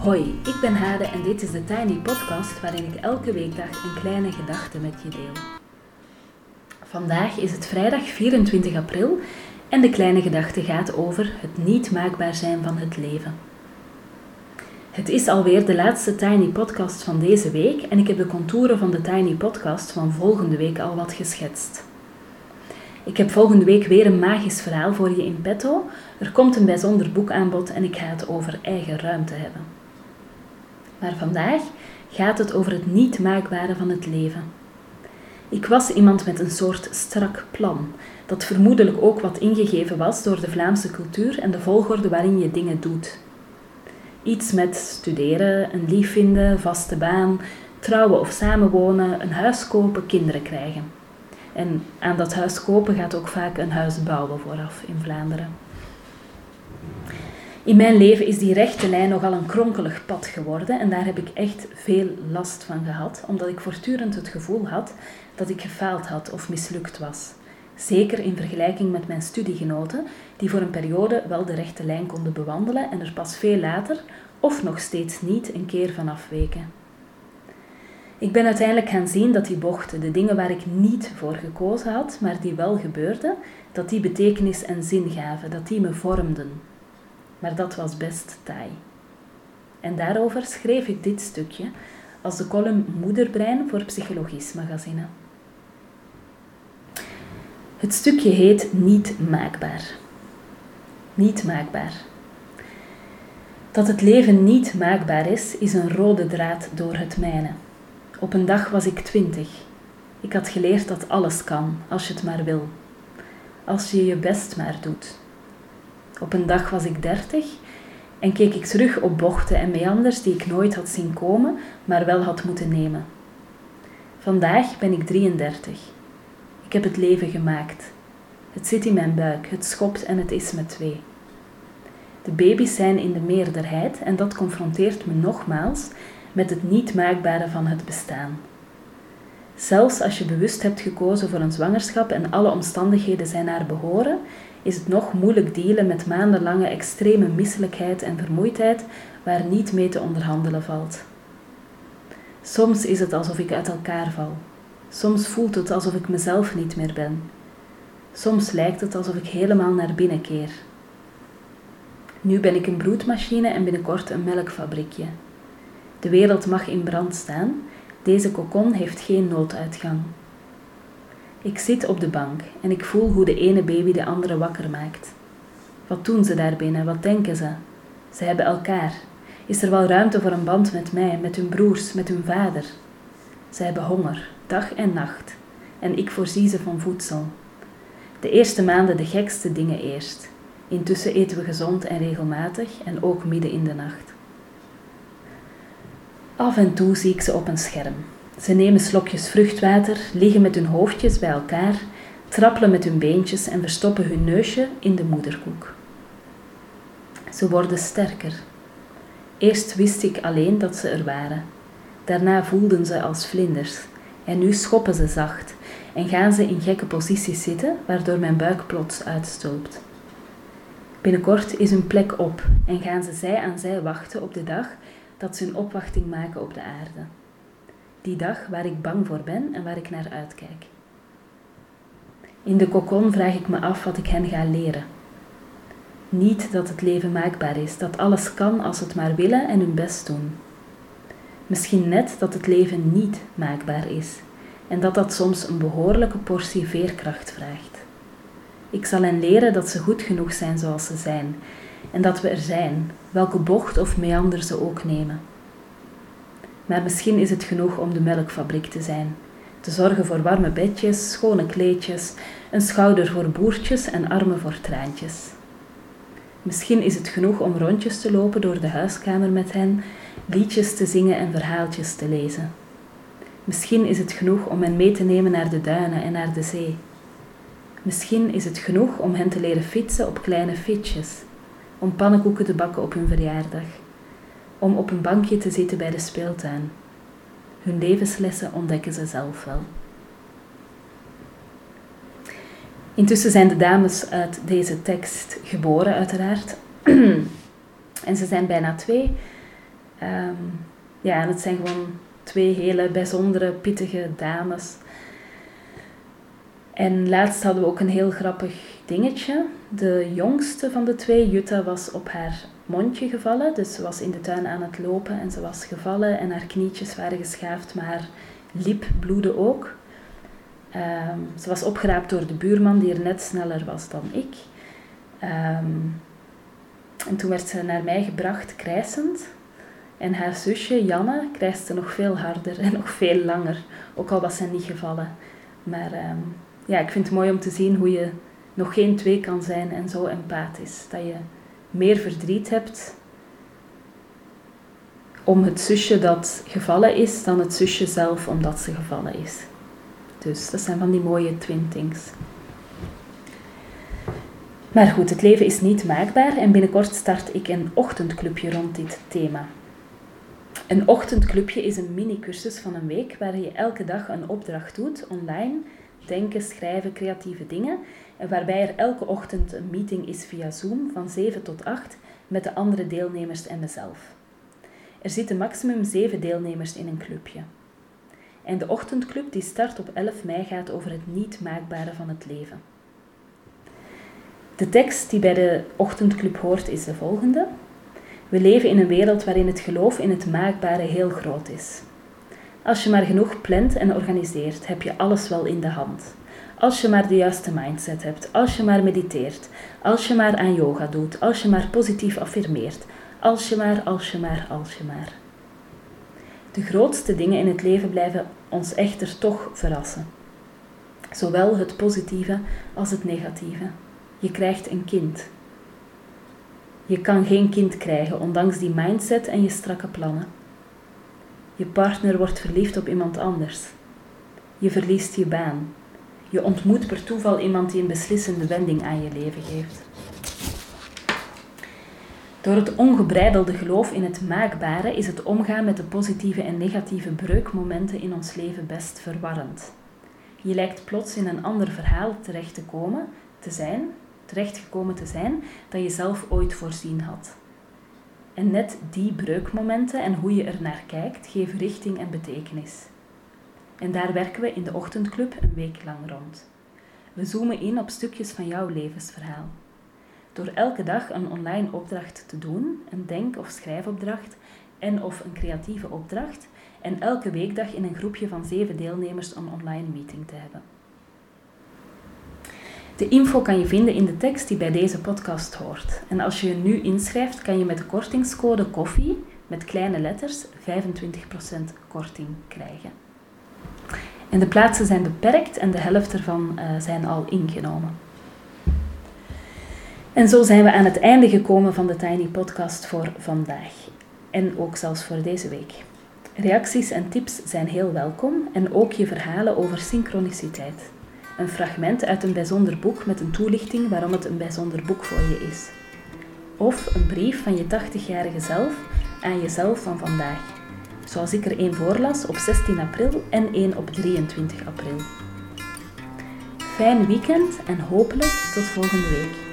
Hoi, ik ben Hade en dit is de Tiny Podcast waarin ik elke weekdag een kleine gedachte met je deel. Vandaag is het vrijdag 24 april en de kleine gedachte gaat over het niet maakbaar zijn van het leven. Het is alweer de laatste Tiny Podcast van deze week en ik heb de contouren van de Tiny Podcast van volgende week al wat geschetst. Ik heb volgende week weer een magisch verhaal voor je in petto. Er komt een bijzonder boekaanbod en ik ga het over eigen ruimte hebben. Maar vandaag gaat het over het niet maakbare van het leven. Ik was iemand met een soort strak plan, dat vermoedelijk ook wat ingegeven was door de Vlaamse cultuur en de volgorde waarin je dingen doet. Iets met studeren, een lief vinden, vaste baan, trouwen of samenwonen, een huis kopen, kinderen krijgen. En aan dat huis kopen gaat ook vaak een huis bouwen vooraf in Vlaanderen. In mijn leven is die rechte lijn nogal een kronkelig pad geworden en daar heb ik echt veel last van gehad, omdat ik voortdurend het gevoel had dat ik gefaald had of mislukt was. Zeker in vergelijking met mijn studiegenoten, die voor een periode wel de rechte lijn konden bewandelen en er pas veel later, of nog steeds niet, een keer van afweken. Ik ben uiteindelijk gaan zien dat die bochten, de dingen waar ik niet voor gekozen had, maar die wel gebeurden, dat die betekenis en zin gaven, dat die me vormden. Maar dat was best taai. En daarover schreef ik dit stukje als de column Moederbrein voor Psychologisch Magazine. Het stukje heet Niet maakbaar. Niet maakbaar. Dat het leven niet maakbaar is, is een rode draad door het mijne. Op een dag was ik twintig. Ik had geleerd dat alles kan, als je het maar wil. Als je je best maar doet. Op een dag was ik dertig en keek ik terug op bochten en meanders die ik nooit had zien komen, maar wel had moeten nemen. Vandaag ben ik 33. Ik heb het leven gemaakt. Het zit in mijn buik, het schopt en het is met twee. De baby's zijn in de meerderheid en dat confronteert me nogmaals met het niet maakbare van het bestaan. Zelfs als je bewust hebt gekozen voor een zwangerschap en alle omstandigheden zijn naar behoren, is het nog moeilijk dealen met maandenlange extreme misselijkheid en vermoeidheid waar niet mee te onderhandelen valt. Soms is het alsof ik uit elkaar val. Soms voelt het alsof ik mezelf niet meer ben. Soms lijkt het alsof ik helemaal naar binnen keer. Nu ben ik een broedmachine en binnenkort een melkfabriekje. De wereld mag in brand staan. Deze kokon heeft geen nooduitgang. Ik zit op de bank en ik voel hoe de ene baby de andere wakker maakt. Wat doen ze daar binnen? Wat denken ze? Ze hebben elkaar. Is er wel ruimte voor een band met mij, met hun broers, met hun vader? Ze hebben honger, dag en nacht. En ik voorzie ze van voedsel. De eerste maanden de gekste dingen eerst. Intussen eten we gezond en regelmatig en ook midden in de nacht. Af en toe zie ik ze op een scherm. Ze nemen slokjes vruchtwater, liggen met hun hoofdjes bij elkaar, trappelen met hun beentjes en verstoppen hun neusje in de moederkoek. Ze worden sterker. Eerst wist ik alleen dat ze er waren. Daarna voelden ze als vlinders. En nu schoppen ze zacht en gaan ze in gekke posities zitten, waardoor mijn buik plots uitstulpt. Binnenkort is hun plek op en gaan ze zij aan zij wachten op de dag dat ze hun opwachting maken op de aarde. Die dag waar ik bang voor ben en waar ik naar uitkijk. In de kokon vraag ik me af wat ik hen ga leren. Niet dat het leven maakbaar is, dat alles kan als het maar willen en hun best doen. Misschien net dat het leven niet maakbaar is en dat dat soms een behoorlijke portie veerkracht vraagt. Ik zal hen leren dat ze goed genoeg zijn zoals ze zijn en dat we er zijn, welke bocht of meander ze ook nemen. Maar misschien is het genoeg om de melkfabriek te zijn, te zorgen voor warme bedjes, schone kleedjes, een schouder voor boertjes en armen voor traantjes. Misschien is het genoeg om rondjes te lopen door de huiskamer met hen, liedjes te zingen en verhaaltjes te lezen. Misschien is het genoeg om hen mee te nemen naar de duinen en naar de zee. Misschien is het genoeg om hen te leren fietsen op kleine fietsjes om pannenkoeken te bakken op hun verjaardag, om op een bankje te zitten bij de speeltuin. Hun levenslessen ontdekken ze zelf wel. Intussen zijn de dames uit deze tekst geboren, uiteraard. en ze zijn bijna twee. Ehm, ja, en het zijn gewoon twee hele bijzondere, pittige dames. En laatst hadden we ook een heel grappig dingetje. De jongste van de twee, Jutta, was op haar mondje gevallen. Dus ze was in de tuin aan het lopen en ze was gevallen en haar knietjes waren geschaafd, maar haar lip bloedde ook. Ehm, ze was opgeraapt door de buurman die er net sneller was dan ik. Ehm, en toen werd ze naar mij gebracht, krijsend. En haar zusje, Janne, krijste nog veel harder en nog veel langer. Ook al was ze niet gevallen. Maar ehm, ja, ik vind het mooi om te zien hoe je nog geen twee kan zijn en zo empathisch. Dat je meer verdriet hebt om het zusje dat gevallen is dan het zusje zelf omdat ze gevallen is. Dus dat zijn van die mooie twin things. Maar goed, het leven is niet maakbaar en binnenkort start ik een ochtendclubje rond dit thema. Een ochtendclubje is een mini-cursus van een week waar je elke dag een opdracht doet online, denken, schrijven, creatieve dingen, en waarbij er elke ochtend een meeting is via Zoom van 7 tot 8 met de andere deelnemers en mezelf. Er zitten maximum 7 deelnemers in een clubje. En de ochtendclub die start op 11 mei gaat over het niet maakbare van het leven. De tekst die bij de ochtendclub hoort is de volgende. We leven in een wereld waarin het geloof in het maakbare heel groot is. Als je maar genoeg plant en organiseert, heb je alles wel in de hand. Als je maar de juiste mindset hebt, als je maar mediteert, als je maar aan yoga doet, als je maar positief affirmeert, als je maar, als je maar, als je maar. De grootste dingen in het leven blijven ons echter toch verrassen. Zowel het positieve als het negatieve. Je krijgt een kind. Je kan geen kind krijgen, ondanks die mindset en je strakke plannen. Je partner wordt verliefd op iemand anders. Je verliest je baan. Je ontmoet per toeval iemand die een beslissende wending aan je leven geeft. Door het ongebreidelde geloof in het maakbare is het omgaan met de positieve en negatieve breukmomenten in ons leven best verwarrend. Je lijkt plots in een ander verhaal terecht te komen, te zijn, terechtgekomen te zijn, dat je zelf ooit voorzien had. En net die breukmomenten en hoe je er naar kijkt, geven richting en betekenis. En daar werken we in de ochtendclub een week lang rond. We zoomen in op stukjes van jouw levensverhaal. Door elke dag een online opdracht te doen, een denk- of schrijfopdracht en of een creatieve opdracht, en elke weekdag in een groepje van zeven deelnemers een online meeting te hebben. De info kan je vinden in de tekst die bij deze podcast hoort. En als je je nu inschrijft, kan je met de kortingscode koffie met kleine letters 25% korting krijgen. En de plaatsen zijn beperkt en de helft ervan uh, zijn al ingenomen. En zo zijn we aan het einde gekomen van de Tiny Podcast voor vandaag. En ook zelfs voor deze week. Reacties en tips zijn heel welkom en ook je verhalen over synchroniciteit. Een fragment uit een bijzonder boek met een toelichting waarom het een bijzonder boek voor je is. Of een brief van je 80-jarige zelf aan jezelf van vandaag. Zoals ik er één voorlas op 16 april en één op 23 april. Fijn weekend en hopelijk tot volgende week.